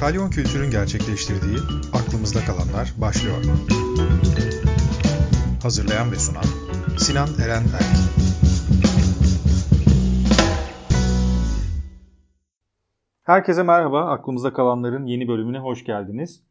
Kalyon Kültür'ün gerçekleştirdiği Aklımızda Kalanlar başlıyor. Hazırlayan ve sunan Sinan Eren Erk. Herkese merhaba. Aklımızda Kalanlar'ın yeni bölümüne hoş geldiniz.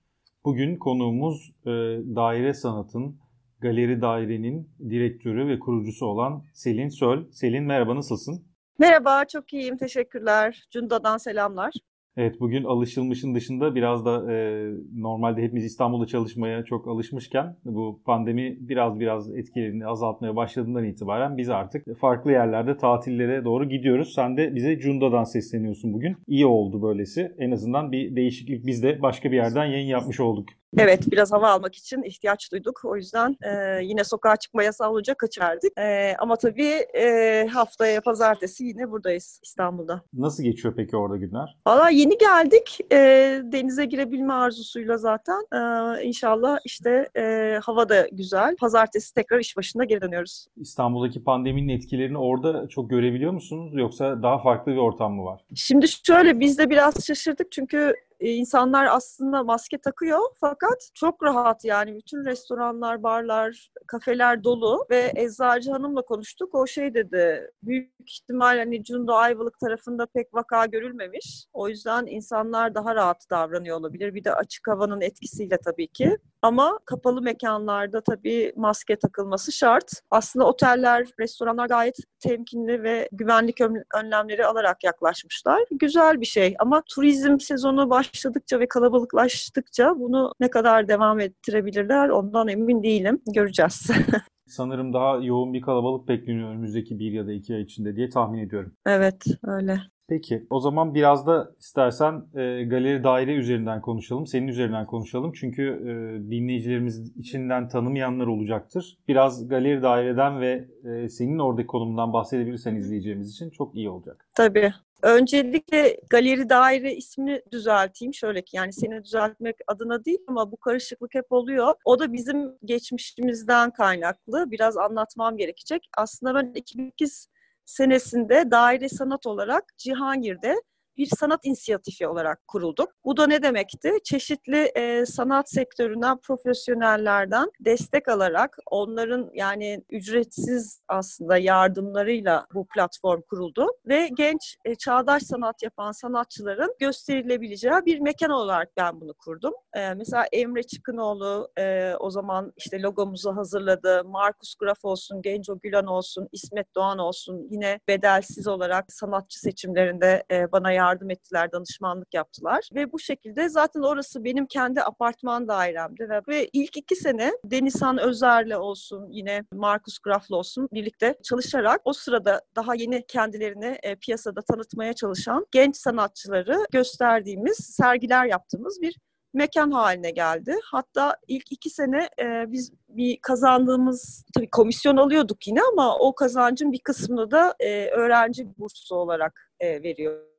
Bugün konuğumuz e, daire sanatın, galeri dairenin direktörü ve kurucusu olan Selin Söl. Selin merhaba nasılsın? Merhaba, çok iyiyim. Teşekkürler. Cunda'dan selamlar. Evet bugün alışılmışın dışında biraz da e, normalde hepimiz İstanbul'da çalışmaya çok alışmışken bu pandemi biraz biraz etkilerini azaltmaya başladığından itibaren biz artık farklı yerlerde tatillere doğru gidiyoruz. Sen de bize Cunda'dan sesleniyorsun bugün. İyi oldu böylesi. En azından bir değişiklik biz de başka bir yerden yayın yapmış olduk. Evet, biraz hava almak için ihtiyaç duyduk. O yüzden e, yine sokağa çıkma yasağı olunca kaçıverdik. E, ama tabii e, haftaya pazartesi yine buradayız İstanbul'da. Nasıl geçiyor peki orada günler? Valla yeni geldik. E, denize girebilme arzusuyla zaten. E, inşallah işte e, hava da güzel. Pazartesi tekrar iş başında geri dönüyoruz. İstanbul'daki pandeminin etkilerini orada çok görebiliyor musunuz? Yoksa daha farklı bir ortam mı var? Şimdi şöyle biz de biraz şaşırdık çünkü insanlar aslında maske takıyor fakat çok rahat yani bütün restoranlar, barlar, kafeler dolu ve eczacı hanımla konuştuk. O şey dedi büyük ihtimal hani Cundo Ayvalık tarafında pek vaka görülmemiş. O yüzden insanlar daha rahat davranıyor olabilir. Bir de açık havanın etkisiyle tabii ki. Ama kapalı mekanlarda tabii maske takılması şart. Aslında oteller, restoranlar gayet temkinli ve güvenlik önlemleri alarak yaklaşmışlar. Güzel bir şey ama turizm sezonu başladıkça ve kalabalıklaştıkça bunu ne kadar devam ettirebilirler ondan emin değilim. Göreceğiz. Sanırım daha yoğun bir kalabalık bekleniyor önümüzdeki bir ya da iki ay içinde diye tahmin ediyorum. Evet öyle. Peki o zaman biraz da istersen e, galeri daire üzerinden konuşalım. Senin üzerinden konuşalım. Çünkü e, dinleyicilerimiz içinden tanımayanlar olacaktır. Biraz galeri daireden ve e, senin oradaki konumundan bahsedebilirsen izleyeceğimiz için çok iyi olacak. Tabii. Öncelikle galeri daire ismini düzelteyim. Şöyle ki yani seni düzeltmek adına değil ama bu karışıklık hep oluyor. O da bizim geçmişimizden kaynaklı. Biraz anlatmam gerekecek. Aslında ben 2008 senesinde daire sanat olarak Cihangir'de bir sanat inisiyatifi olarak kurulduk. Bu da ne demekti? Çeşitli e, sanat sektöründen profesyonellerden destek alarak onların yani ücretsiz aslında yardımlarıyla bu platform kuruldu ve genç e, çağdaş sanat yapan sanatçıların gösterilebileceği bir mekan olarak ben bunu kurdum. E, mesela Emre Çıkınoğlu e, o zaman işte logomuzu hazırladı. Markus Graf olsun, Genco Gülan olsun, İsmet Doğan olsun yine bedelsiz olarak sanatçı seçimlerinde e, bana yardım yardım ettiler, danışmanlık yaptılar. Ve bu şekilde zaten orası benim kendi apartman dairemdi. Ve, ve ilk iki sene Denizhan Özer'le olsun, yine Markus Graf'la olsun birlikte çalışarak o sırada daha yeni kendilerini e, piyasada tanıtmaya çalışan genç sanatçıları gösterdiğimiz, sergiler yaptığımız bir mekan haline geldi. Hatta ilk iki sene e, biz bir kazandığımız tabii komisyon alıyorduk yine ama o kazancın bir kısmını da e, öğrenci bursu olarak e, veriyor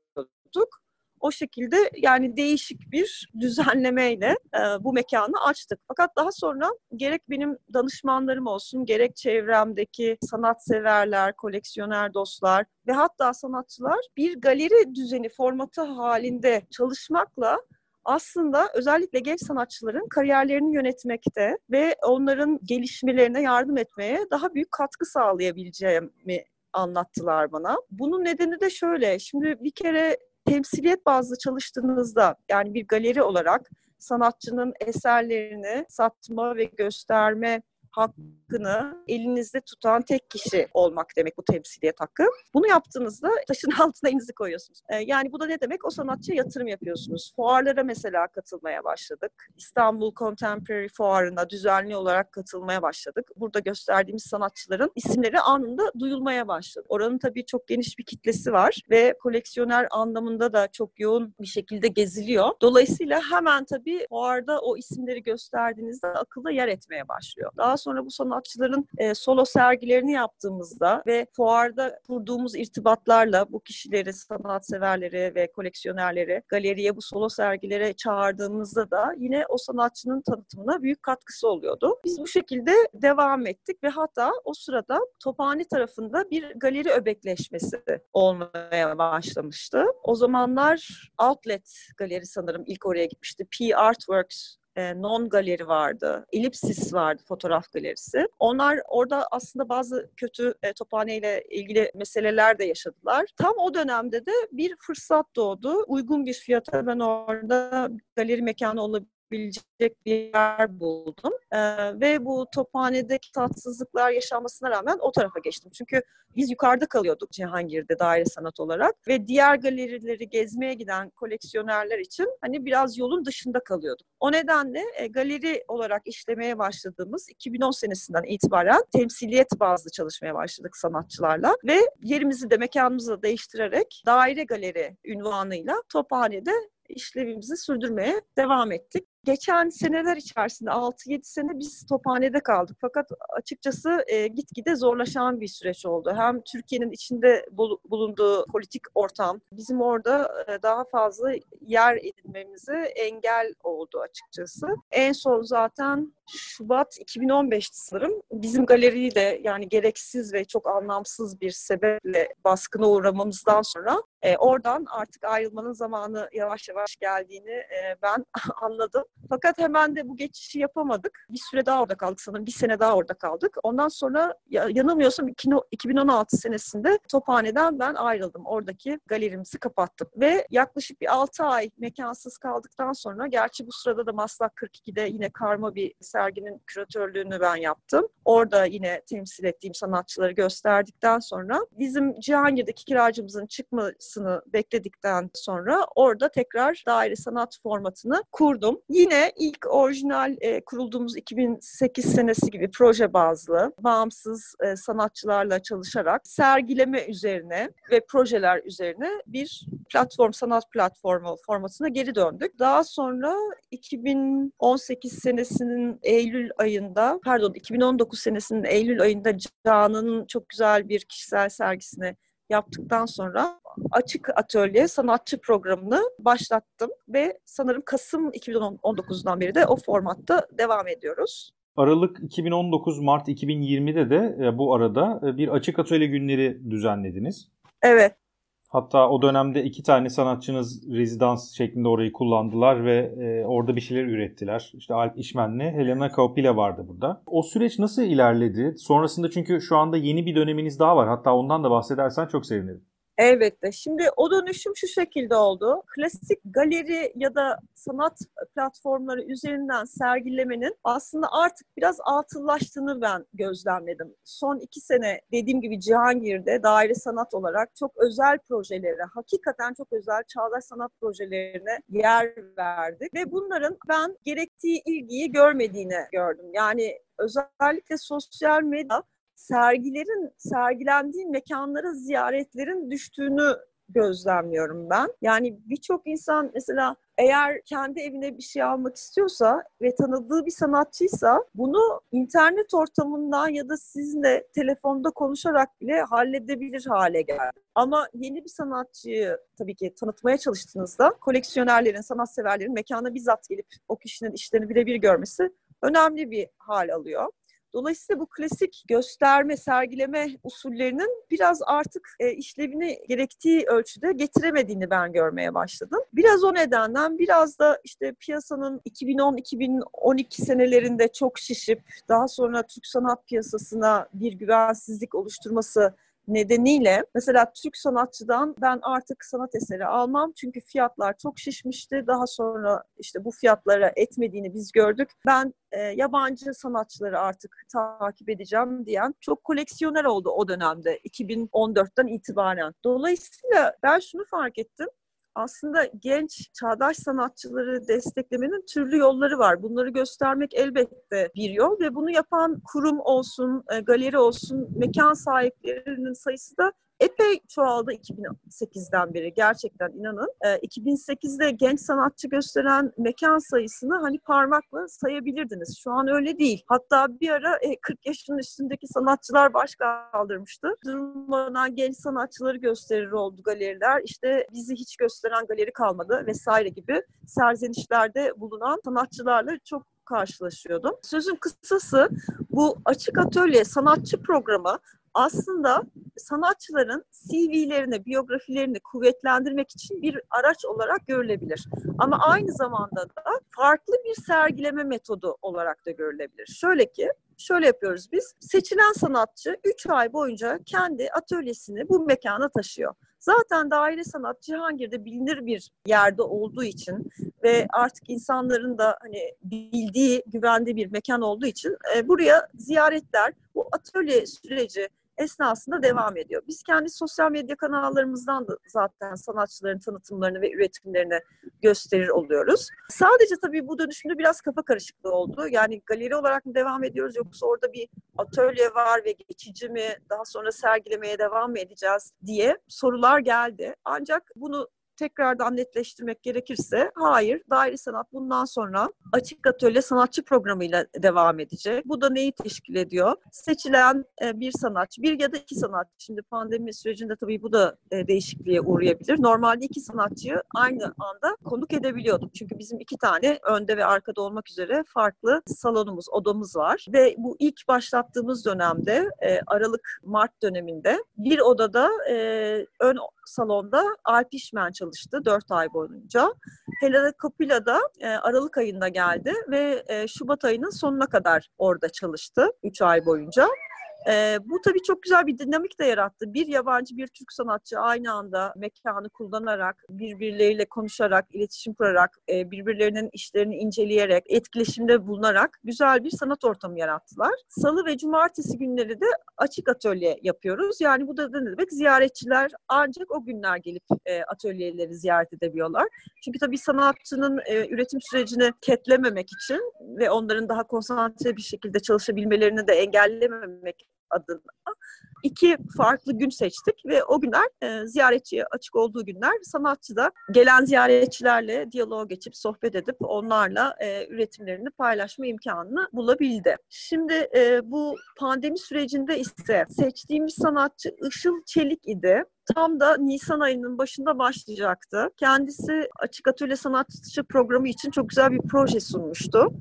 tuttuk. O şekilde yani değişik bir düzenlemeyle e, bu mekanı açtık. Fakat daha sonra gerek benim danışmanlarım olsun, gerek çevremdeki sanatseverler, koleksiyoner dostlar ve hatta sanatçılar bir galeri düzeni formatı halinde çalışmakla aslında özellikle genç sanatçıların kariyerlerini yönetmekte ve onların gelişmelerine yardım etmeye daha büyük katkı sağlayabileceğimi anlattılar bana. Bunun nedeni de şöyle. Şimdi bir kere temsiliyet bazlı çalıştığınızda yani bir galeri olarak sanatçının eserlerini satma ve gösterme hakkını elinizde tutan tek kişi olmak demek bu temsiliyet hakkı. Bunu yaptığınızda taşın altına elinizi koyuyorsunuz. Ee, yani bu da ne demek? O sanatçıya yatırım yapıyorsunuz. Fuarlara mesela katılmaya başladık. İstanbul Contemporary Fuarı'na düzenli olarak katılmaya başladık. Burada gösterdiğimiz sanatçıların isimleri anında duyulmaya başladı. Oranın tabii çok geniş bir kitlesi var ve koleksiyoner anlamında da çok yoğun bir şekilde geziliyor. Dolayısıyla hemen tabii fuarda o isimleri gösterdiğinizde akılda yer etmeye başlıyor. Daha sonra bu sanatçıların e, solo sergilerini yaptığımızda ve fuarda kurduğumuz irtibatlarla bu kişileri, sanatseverleri ve koleksiyonerleri galeriye bu solo sergilere çağırdığımızda da yine o sanatçının tanıtımına büyük katkısı oluyordu. Biz bu şekilde devam ettik ve hatta o sırada Tophane tarafında bir galeri öbekleşmesi olmaya başlamıştı. O zamanlar Outlet Galeri sanırım ilk oraya gitmişti. P Artworks e, Non Galeri vardı, Ellipsis vardı fotoğraf galerisi. Onlar orada aslında bazı kötü e, ile ilgili meseleler de yaşadılar. Tam o dönemde de bir fırsat doğdu. Uygun bir fiyata ben orada galeri mekanı olabilir bilecek bir yer buldum. Ee, ve bu tophanedeki tatsızlıklar yaşanmasına rağmen o tarafa geçtim. Çünkü biz yukarıda kalıyorduk Cihangir'de daire sanat olarak ve diğer galerileri gezmeye giden koleksiyonerler için hani biraz yolun dışında kalıyorduk. O nedenle e, galeri olarak işlemeye başladığımız 2010 senesinden itibaren temsiliyet bazlı çalışmaya başladık sanatçılarla ve yerimizi de mekanımızı da değiştirerek daire galeri ünvanıyla Tophane'de işlevimizi sürdürmeye devam ettik. Geçen seneler içerisinde 6-7 sene biz tophanede kaldık. Fakat açıkçası e, gitgide zorlaşan bir süreç oldu. Hem Türkiye'nin içinde bulunduğu politik ortam bizim orada e, daha fazla yer edinmemizi engel oldu açıkçası. En son zaten Şubat 2015 sanırım bizim galeriyi yani gereksiz ve çok anlamsız bir sebeple baskına uğramamızdan sonra e, oradan artık ayrılmanın zamanı yavaş yavaş geldiğini e, ben anladım. Fakat hemen de bu geçişi yapamadık. Bir süre daha orada kaldık sanırım. Bir sene daha orada kaldık. Ondan sonra yanılmıyorsam 2016 senesinde Tophane'den ben ayrıldım. Oradaki galerimizi kapattım. Ve yaklaşık bir 6 ay mekansız kaldıktan sonra gerçi bu sırada da Maslak 42'de yine karma bir serginin küratörlüğünü ben yaptım. Orada yine temsil ettiğim sanatçıları gösterdikten sonra bizim Cihangir'deki kiracımızın çıkmasını bekledikten sonra orada tekrar daire sanat formatını kurdum. Yine ilk orijinal e, kurulduğumuz 2008 senesi gibi proje bazlı bağımsız e, sanatçılarla çalışarak sergileme üzerine ve projeler üzerine bir platform, sanat platformu formatına geri döndük. Daha sonra 2018 senesinin Eylül ayında, pardon 2019 senesinin Eylül ayında Can'ın çok güzel bir kişisel sergisini yaptıktan sonra açık atölye sanatçı programını başlattım ve sanırım Kasım 2019'dan beri de o formatta devam ediyoruz. Aralık 2019 Mart 2020'de de e, bu arada e, bir açık atölye günleri düzenlediniz. Evet. Hatta o dönemde iki tane sanatçınız rezidans şeklinde orayı kullandılar ve e, orada bir şeyler ürettiler. İşte Alp İşmen'le Helena Kaupile vardı burada. O süreç nasıl ilerledi? Sonrasında çünkü şu anda yeni bir döneminiz daha var. Hatta ondan da bahsedersen çok sevinirim. Elbette. Şimdi o dönüşüm şu şekilde oldu. Klasik galeri ya da sanat platformları üzerinden sergilemenin aslında artık biraz atıllaştığını ben gözlemledim. Son iki sene dediğim gibi Cihangir'de daire sanat olarak çok özel projelere, hakikaten çok özel çağdaş sanat projelerine yer verdik. Ve bunların ben gerektiği ilgiyi görmediğini gördüm. Yani özellikle sosyal medya sergilerin sergilendiği mekanlara ziyaretlerin düştüğünü gözlemliyorum ben. Yani birçok insan mesela eğer kendi evine bir şey almak istiyorsa ve tanıdığı bir sanatçıysa bunu internet ortamından ya da sizinle telefonda konuşarak bile halledebilir hale geldi. Ama yeni bir sanatçıyı tabii ki tanıtmaya çalıştığınızda koleksiyonerlerin, sanatseverlerin mekana bizzat gelip o kişinin işlerini birebir görmesi önemli bir hal alıyor. Dolayısıyla bu klasik gösterme, sergileme usullerinin biraz artık e, işlevini gerektiği ölçüde getiremediğini ben görmeye başladım. Biraz o nedenden biraz da işte piyasanın 2010-2012 senelerinde çok şişip daha sonra Türk sanat piyasasına bir güvensizlik oluşturması nedeniyle mesela Türk sanatçıdan ben artık sanat eseri almam çünkü fiyatlar çok şişmişti. Daha sonra işte bu fiyatlara etmediğini biz gördük. Ben e, yabancı sanatçıları artık takip edeceğim diyen çok koleksiyoner oldu o dönemde 2014'ten itibaren. Dolayısıyla ben şunu fark ettim aslında genç çağdaş sanatçıları desteklemenin türlü yolları var. Bunları göstermek elbette bir yol ve bunu yapan kurum olsun, e, galeri olsun, mekan sahiplerinin sayısı da epey çoğaldı 2008'den beri gerçekten inanın. E, 2008'de genç sanatçı gösteren mekan sayısını hani parmakla sayabilirdiniz. Şu an öyle değil. Hatta bir ara e, 40 yaşın üstündeki sanatçılar baş kaldırmıştı. Durmadan genç sanatçıları gösterir oldu galeriler. İşte bizi hiç gösteren galeri kalmadı vesaire gibi serzenişlerde bulunan sanatçılarla çok karşılaşıyordum. Sözün kısası bu açık atölye sanatçı programı aslında sanatçıların CV'lerini, biyografilerini kuvvetlendirmek için bir araç olarak görülebilir. Ama aynı zamanda da farklı bir sergileme metodu olarak da görülebilir. Şöyle ki, şöyle yapıyoruz biz. Seçilen sanatçı 3 ay boyunca kendi atölyesini bu mekana taşıyor. Zaten daire sanat Cihangir'de bilinir bir yerde olduğu için ve artık insanların da hani bildiği, güvendiği bir mekan olduğu için e, buraya ziyaretler, bu atölye süreci esnasında devam ediyor. Biz kendi sosyal medya kanallarımızdan da zaten sanatçıların tanıtımlarını ve üretimlerini gösterir oluyoruz. Sadece tabii bu dönüşümde biraz kafa karışıklığı oldu. Yani galeri olarak mı devam ediyoruz yoksa orada bir atölye var ve geçici mi daha sonra sergilemeye devam mı edeceğiz diye sorular geldi. Ancak bunu tekrardan netleştirmek gerekirse hayır daire sanat bundan sonra açık atölye sanatçı programıyla devam edecek. Bu da neyi teşkil ediyor? Seçilen e, bir sanatçı, bir ya da iki sanatçı. Şimdi pandemi sürecinde tabii bu da e, değişikliğe uğrayabilir. Normalde iki sanatçıyı aynı anda konuk edebiliyorduk. Çünkü bizim iki tane önde ve arkada olmak üzere farklı salonumuz, odamız var. Ve bu ilk başlattığımız dönemde e, Aralık-Mart döneminde bir odada ön salonda Alp İşmen çalıştı 4 ay boyunca. Helena Kapila da e, Aralık ayında geldi ve e, Şubat ayının sonuna kadar orada çalıştı 3 ay boyunca. E, bu tabii çok güzel bir dinamik de yarattı. Bir yabancı, bir Türk sanatçı aynı anda mekanı kullanarak, birbirleriyle konuşarak, iletişim kurarak, e, birbirlerinin işlerini inceleyerek, etkileşimde bulunarak güzel bir sanat ortamı yarattılar. Salı ve cumartesi günleri de açık atölye yapıyoruz. Yani bu da ne demek? Ziyaretçiler ancak o günler gelip e, atölyeleri ziyaret edebiliyorlar. Çünkü tabii sanatçının e, üretim sürecini ketlememek için ve onların daha konsantre bir şekilde çalışabilmelerini de engellememek adına iki farklı gün seçtik ve o günler e, ziyaretçiye açık olduğu günler sanatçı da gelen ziyaretçilerle diyalog geçip sohbet edip onlarla e, üretimlerini paylaşma imkanını bulabildi. Şimdi e, bu pandemi sürecinde ise seçtiğimiz sanatçı Işıl Çelik idi tam da Nisan ayının başında başlayacaktı. Kendisi Açık Atölye Sanatçı programı için çok güzel bir proje sunmuştu.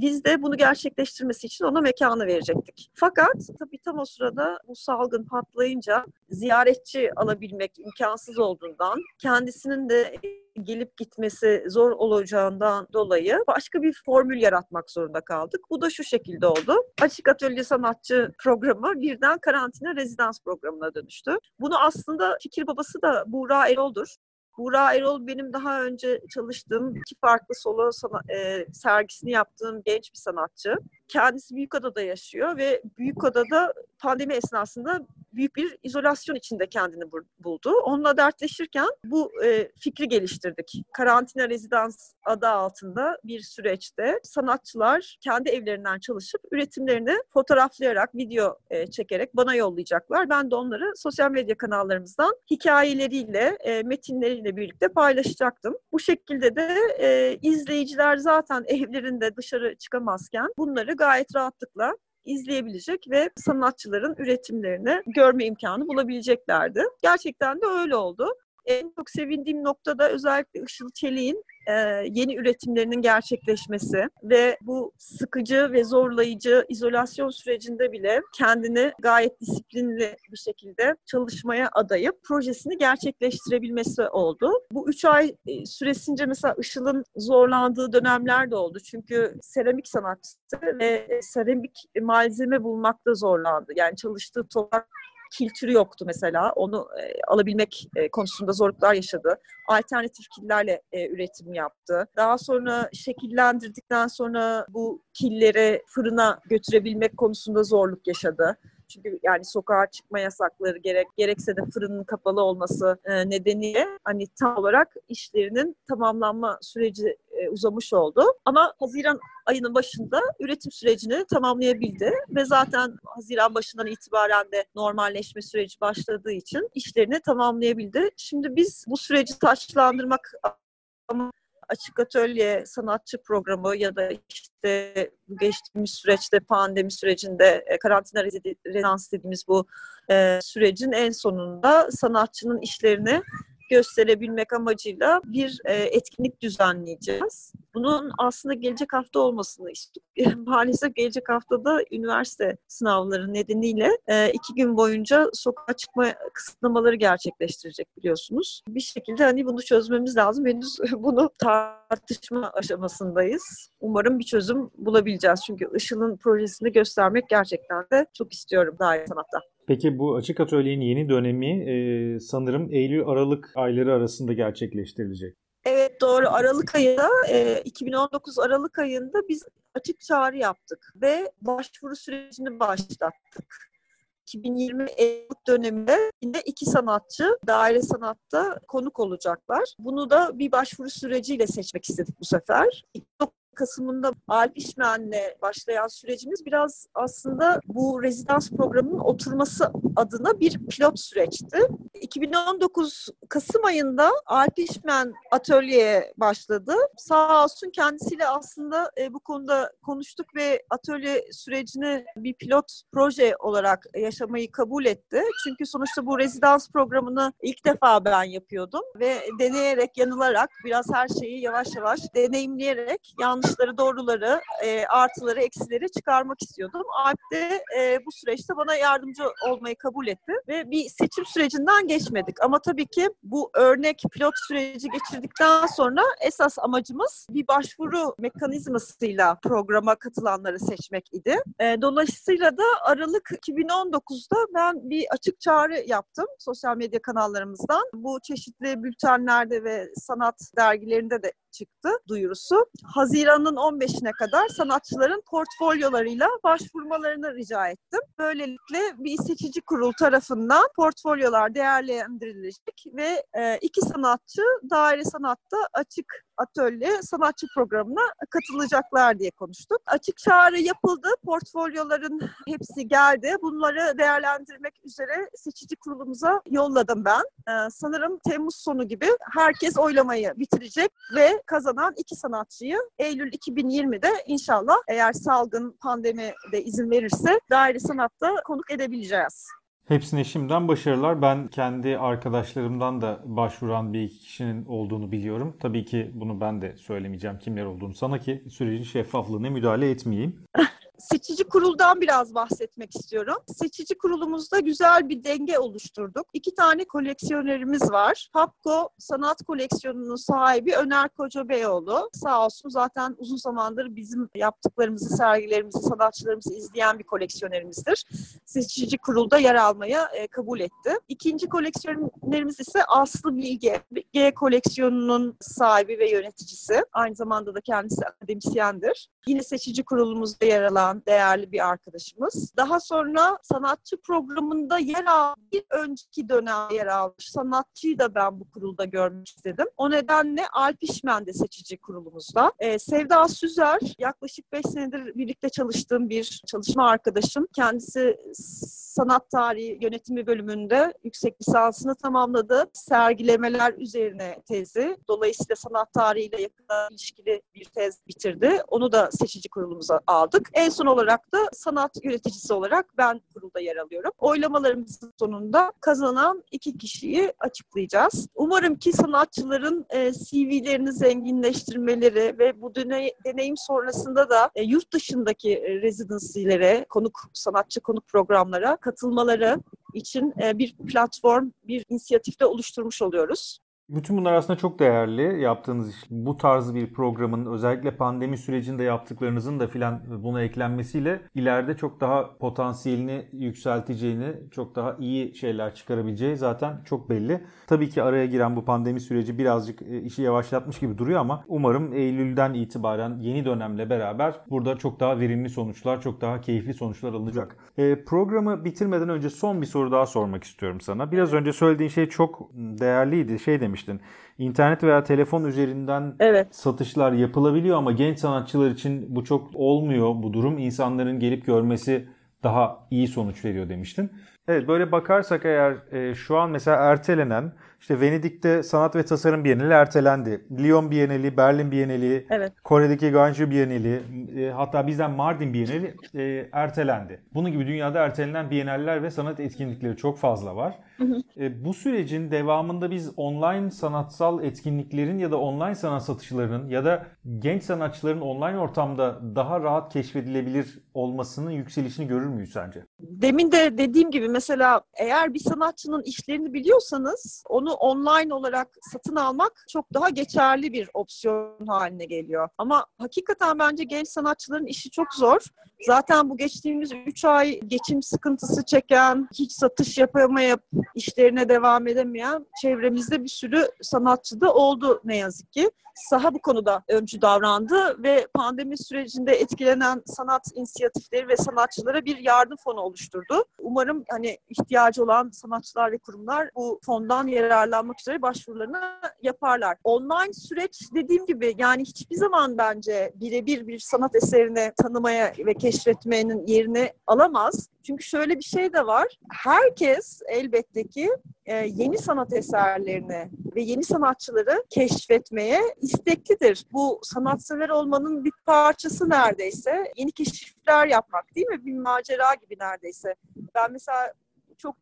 Biz de bunu gerçekleştirmesi için ona mekanı verecektik. Fakat tabii tam o sırada bu salgın patlayınca ziyaretçi alabilmek imkansız olduğundan kendisinin de gelip gitmesi zor olacağından dolayı başka bir formül yaratmak zorunda kaldık. Bu da şu şekilde oldu. Açık Atölye Sanatçı programı birden karantina rezidans programına dönüştü. Bunu aslında fikir babası da Buğra Erol'dur. Buğra Erol benim daha önce çalıştığım iki farklı solo sana, e, sergisini yaptığım genç bir sanatçı. Kendisi Büyükada'da yaşıyor ve Büyükada'da pandemi esnasında büyük bir izolasyon içinde kendini buldu. Onunla dertleşirken bu e, fikri geliştirdik. Karantina rezidans adı altında bir süreçte sanatçılar kendi evlerinden çalışıp üretimlerini fotoğraflayarak, video e, çekerek bana yollayacaklar. Ben de onları sosyal medya kanallarımızdan hikayeleriyle, e, metinleriyle birlikte paylaşacaktım. Bu şekilde de e, izleyiciler zaten evlerinde dışarı çıkamazken bunları gayet rahatlıkla izleyebilecek ve sanatçıların üretimlerini görme imkanı bulabileceklerdi. Gerçekten de öyle oldu. En çok sevindiğim noktada özellikle Işıl Çelik'in e, yeni üretimlerinin gerçekleşmesi ve bu sıkıcı ve zorlayıcı izolasyon sürecinde bile kendini gayet disiplinli bir şekilde çalışmaya adayıp projesini gerçekleştirebilmesi oldu. Bu üç ay e, süresince mesela Işıl'ın zorlandığı dönemler de oldu. Çünkü seramik sanatçısı ve seramik malzeme bulmakta zorlandı. Yani çalıştığı toprak kültürü yoktu mesela. Onu e, alabilmek e, konusunda zorluklar yaşadı. Alternatif killerle e, üretim yaptı. Daha sonra şekillendirdikten sonra bu killeri fırına götürebilmek konusunda zorluk yaşadı. Çünkü yani sokağa çıkma yasakları gerek gerekse de fırının kapalı olması e, nedeniyle hani tam olarak işlerinin tamamlanma süreci e, uzamış oldu. Ama Haziran ayının başında üretim sürecini tamamlayabildi ve zaten Haziran başından itibaren de normalleşme süreci başladığı için işlerini tamamlayabildi. Şimdi biz bu süreci taçlandırmak ama açık atölye sanatçı programı ya da işte geçtiğimiz süreçte pandemi sürecinde e, karantina rezidans dediğimiz bu e, sürecin en sonunda sanatçının işlerini gösterebilmek amacıyla bir e, etkinlik düzenleyeceğiz. Bunun aslında gelecek hafta olmasını istiyorum. Maalesef gelecek haftada üniversite sınavları nedeniyle e, iki gün boyunca sokağa çıkma kısıtlamaları gerçekleştirecek biliyorsunuz. Bir şekilde hani bunu çözmemiz lazım. Henüz bunu tartışma aşamasındayız. Umarım bir çözüm bulabileceğiz. Çünkü Işıl'ın projesini göstermek gerçekten de çok istiyorum daire sanatta. Peki bu açık atölyenin yeni dönemi e, sanırım Eylül-Aralık ayları arasında gerçekleştirilecek. Evet doğru. Aralık ayında, e, 2019 Aralık ayında biz açık çağrı yaptık ve başvuru sürecini başlattık. 2020 Eylül döneminde yine iki sanatçı daire sanatta konuk olacaklar. Bunu da bir başvuru süreciyle seçmek istedik bu sefer. Kasım'ında Alp İşmen'le başlayan sürecimiz biraz aslında bu rezidans programının oturması adına bir pilot süreçti. 2019 Kasım ayında Alp İşmen atölyeye başladı. Sağ olsun kendisiyle aslında e, bu konuda konuştuk ve atölye sürecini bir pilot proje olarak yaşamayı kabul etti. Çünkü sonuçta bu rezidans programını ilk defa ben yapıyordum ve deneyerek, yanılarak biraz her şeyi yavaş yavaş deneyimleyerek yanlış yanlışları, doğruları, e, artıları, eksileri çıkarmak istiyordum. Alp de e, bu süreçte bana yardımcı olmayı kabul etti ve bir seçim sürecinden geçmedik. Ama tabii ki bu örnek pilot süreci geçirdikten sonra esas amacımız bir başvuru mekanizmasıyla programa katılanları seçmek idi. E, dolayısıyla da Aralık 2019'da ben bir açık çağrı yaptım sosyal medya kanallarımızdan. Bu çeşitli bültenlerde ve sanat dergilerinde de çıktı duyurusu. Haziran'ın 15'ine kadar sanatçıların portfolyolarıyla başvurmalarını rica ettim. Böylelikle bir seçici kurul tarafından portfolyolar değerlendirilecek ve e, iki sanatçı daire sanatta açık atölye sanatçı programına katılacaklar diye konuştuk. Açık çağrı yapıldı. Portfolyoların hepsi geldi. Bunları değerlendirmek üzere seçici kurulumuza yolladım ben. Ee, sanırım Temmuz sonu gibi herkes oylamayı bitirecek ve kazanan iki sanatçıyı Eylül 2020'de inşallah eğer salgın pandemi de izin verirse daire sanatta konuk edebileceğiz. Hepsine şimdiden başarılar. Ben kendi arkadaşlarımdan da başvuran bir iki kişinin olduğunu biliyorum. Tabii ki bunu ben de söylemeyeceğim kimler olduğunu sana ki sürecin şeffaflığına müdahale etmeyeyim. Seçici kuruldan biraz bahsetmek istiyorum. Seçici kurulumuzda güzel bir denge oluşturduk. İki tane koleksiyonerimiz var. Hapko Sanat Koleksiyonu'nun sahibi Öner Koca Beyoğlu. Sağ olsun zaten uzun zamandır bizim yaptıklarımızı, sergilerimizi, sanatçılarımızı izleyen bir koleksiyonerimizdir. Seçici kurulda yer almaya e, kabul etti. İkinci koleksiyonerimiz ise Aslı Bilge. G koleksiyonunun sahibi ve yöneticisi. Aynı zamanda da kendisi akademisyendir. Yine seçici kurulumuzda yer alan değerli bir arkadaşımız. Daha sonra sanatçı programında yer aldı. Bir önceki dönem yer almış sanatçıyı da ben bu kurulda görmek istedim. O nedenle Alp İşmen de seçici kurulumuzda. Ee, Sevda Süzer yaklaşık 5 senedir birlikte çalıştığım bir çalışma arkadaşım. Kendisi sanat tarihi yönetimi bölümünde yüksek lisansını tamamladı. Sergilemeler üzerine tezi. Dolayısıyla sanat tarihiyle yakın ilişkili bir tez bitirdi. Onu da seçici kurulumuza aldık. En son olarak da sanat yöneticisi olarak ben kurulda yer alıyorum. Oylamalarımızın sonunda kazanan iki kişiyi açıklayacağız. Umarım ki sanatçıların e, CV'lerini zenginleştirmeleri ve bu deney, deneyim sonrasında da e, yurt dışındaki e, residency'lere, konuk sanatçı konuk programlara katılmaları için e, bir platform, bir inisiyatifte oluşturmuş oluyoruz. Bütün bunlar aslında çok değerli yaptığınız iş. Bu tarz bir programın özellikle pandemi sürecinde yaptıklarınızın da filan buna eklenmesiyle ileride çok daha potansiyelini yükselteceğini, çok daha iyi şeyler çıkarabileceği zaten çok belli. Tabii ki araya giren bu pandemi süreci birazcık e, işi yavaşlatmış gibi duruyor ama umarım Eylül'den itibaren yeni dönemle beraber burada çok daha verimli sonuçlar, çok daha keyifli sonuçlar alınacak. E, programı bitirmeden önce son bir soru daha sormak istiyorum sana. Biraz önce söylediğin şey çok değerliydi. Şey demiş demiştin. İnternet veya telefon üzerinden evet. satışlar yapılabiliyor ama genç sanatçılar için bu çok olmuyor bu durum. İnsanların gelip görmesi daha iyi sonuç veriyor demiştin. Evet böyle bakarsak eğer e, şu an mesela ertelenen işte Venedik'te sanat ve tasarım bienali ertelendi. Lyon bienali, Berlin bienali, evet. Kore'deki Ganju bienali, e, hatta bizden Mardin bienali e, ertelendi. Bunun gibi dünyada ertelenen bienaller ve sanat etkinlikleri çok fazla var. Hı hı. E, bu sürecin devamında biz online sanatsal etkinliklerin ya da online sanat satışlarının ya da genç sanatçıların online ortamda daha rahat keşfedilebilir olmasının yükselişini görür müyüz sence? Demin de dediğim gibi mesela eğer bir sanatçının işlerini biliyorsanız onu online olarak satın almak çok daha geçerli bir opsiyon haline geliyor. Ama hakikaten bence genç sanatçıların işi çok zor. Zaten bu geçtiğimiz 3 ay geçim sıkıntısı çeken, hiç satış yapamayıp işlerine devam edemeyen çevremizde bir sürü sanatçı da oldu ne yazık ki. Saha bu konuda öncü davrandı ve pandemi sürecinde etkilenen sanat inisiyatifleri ve sanatçılara bir yardım fonu oluşturdu. Umarım hani ihtiyacı olan sanatçılar ve kurumlar bu fondan yararlanmak üzere başvurularını yaparlar. Online süreç dediğim gibi yani hiçbir zaman bence birebir bir sanat eserini tanımaya ve keşfetmenin yerini alamaz. Çünkü şöyle bir şey de var. Herkes elbette ki e, yeni sanat eserlerini ve yeni sanatçıları keşfetmeye isteklidir. Bu sanatsever olmanın bir parçası neredeyse. Yeni keşifler yapmak değil mi? Bir macera gibi neredeyse. Ben mesela çok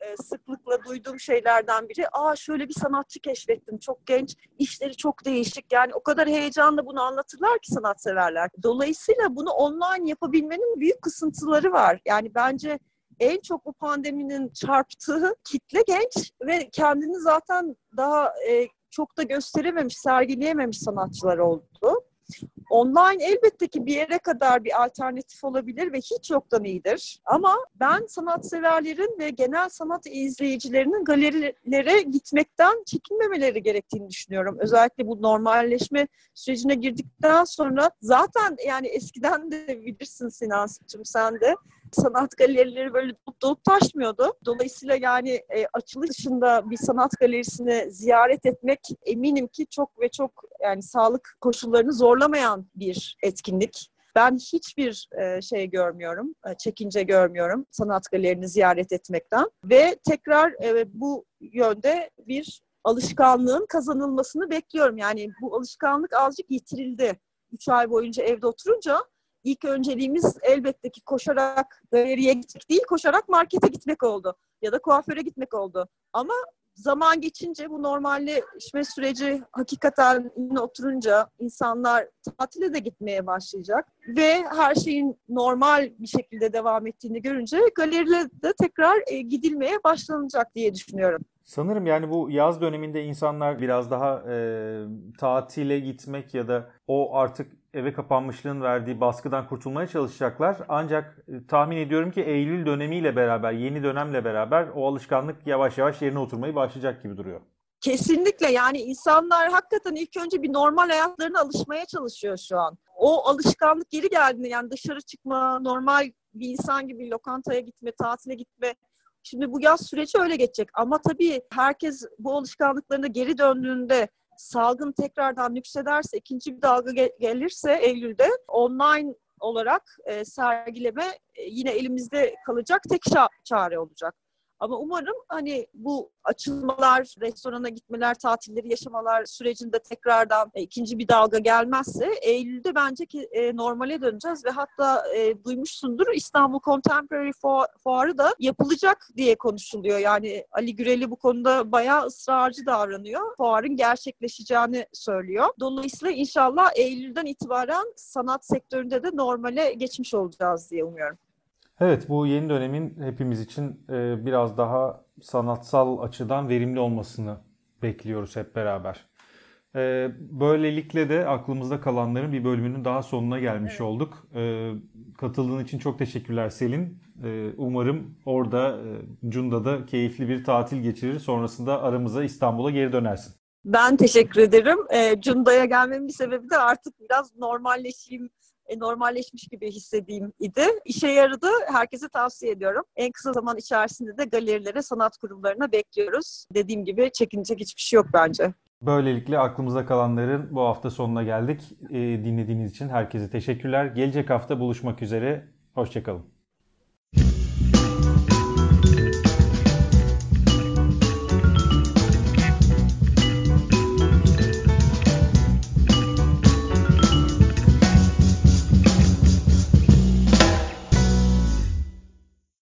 e, sıklıkla duyduğum şeylerden biri aa şöyle bir sanatçı keşfettim çok genç işleri çok değişik yani o kadar heyecanla bunu anlatırlar ki sanatseverler. Dolayısıyla bunu online yapabilmenin büyük kısıntıları var. Yani bence en çok bu pandeminin çarptığı kitle genç ve kendini zaten daha e, çok da gösterememiş, sergileyememiş sanatçılar oldu. Online elbette ki bir yere kadar bir alternatif olabilir ve hiç yoktan iyidir. Ama ben sanatseverlerin ve genel sanat izleyicilerinin galerilere gitmekten çekinmemeleri gerektiğini düşünüyorum. Özellikle bu normalleşme sürecine girdikten sonra zaten yani eskiden de bilirsin Sinans'cığım sen de sanat galerileri böyle dolup dolup taşmıyordu. Dolayısıyla yani e, açılış dışında bir sanat galerisini ziyaret etmek eminim ki çok ve çok yani sağlık koşullarını zorlamayan bir etkinlik. Ben hiçbir e, şey görmüyorum, e, çekince görmüyorum sanat galerini ziyaret etmekten. Ve tekrar e, bu yönde bir alışkanlığın kazanılmasını bekliyorum. Yani bu alışkanlık azıcık yitirildi. Üç ay boyunca evde oturunca ilk önceliğimiz elbette ki koşarak galeriye gitmek değil, koşarak markete gitmek oldu. Ya da kuaföre gitmek oldu. Ama zaman geçince bu normalleşme süreci hakikaten oturunca insanlar tatile de gitmeye başlayacak ve her şeyin normal bir şekilde devam ettiğini görünce galeriyle de tekrar e, gidilmeye başlanacak diye düşünüyorum. Sanırım yani bu yaz döneminde insanlar biraz daha e, tatile gitmek ya da o artık eve kapanmışlığın verdiği baskıdan kurtulmaya çalışacaklar. Ancak e, tahmin ediyorum ki Eylül dönemiyle beraber, yeni dönemle beraber o alışkanlık yavaş yavaş yerine oturmayı başlayacak gibi duruyor. Kesinlikle yani insanlar hakikaten ilk önce bir normal hayatlarına alışmaya çalışıyor şu an. O alışkanlık geri geldiğinde yani dışarı çıkma, normal bir insan gibi lokantaya gitme, tatile gitme. Şimdi bu yaz süreci öyle geçecek ama tabii herkes bu alışkanlıklarına geri döndüğünde salgın tekrardan yüksederse, ikinci bir dalga gelirse Eylül'de online olarak e, sergileme e, yine elimizde kalacak tek çare olacak. Ama umarım hani bu açılmalar, restorana gitmeler, tatilleri yaşamalar sürecinde tekrardan e, ikinci bir dalga gelmezse Eylül'de bence ki e, normale döneceğiz ve hatta e, duymuşsundur İstanbul Contemporary Fuarı da yapılacak diye konuşuluyor. Yani Ali Güreli bu konuda bayağı ısrarcı davranıyor. Fuarın gerçekleşeceğini söylüyor. Dolayısıyla inşallah Eylül'den itibaren sanat sektöründe de normale geçmiş olacağız diye umuyorum. Evet bu yeni dönemin hepimiz için e, biraz daha sanatsal açıdan verimli olmasını bekliyoruz hep beraber. E, böylelikle de aklımızda kalanların bir bölümünün daha sonuna gelmiş evet. olduk. E, katıldığın için çok teşekkürler Selin. Umarım orada Cunda'da keyifli bir tatil geçirir. Sonrasında aramıza İstanbul'a geri dönersin. Ben teşekkür ederim. Cunda'ya gelmemin sebebi de artık biraz normalleşeyim, e, normalleşmiş gibi hissedeyim idi. İşe yaradı. Herkese tavsiye ediyorum. En kısa zaman içerisinde de galerilere, sanat kurumlarına bekliyoruz. Dediğim gibi çekinecek hiçbir şey yok bence. Böylelikle aklımızda kalanların bu hafta sonuna geldik. E, dinlediğiniz için herkese teşekkürler. Gelecek hafta buluşmak üzere. Hoşçakalın.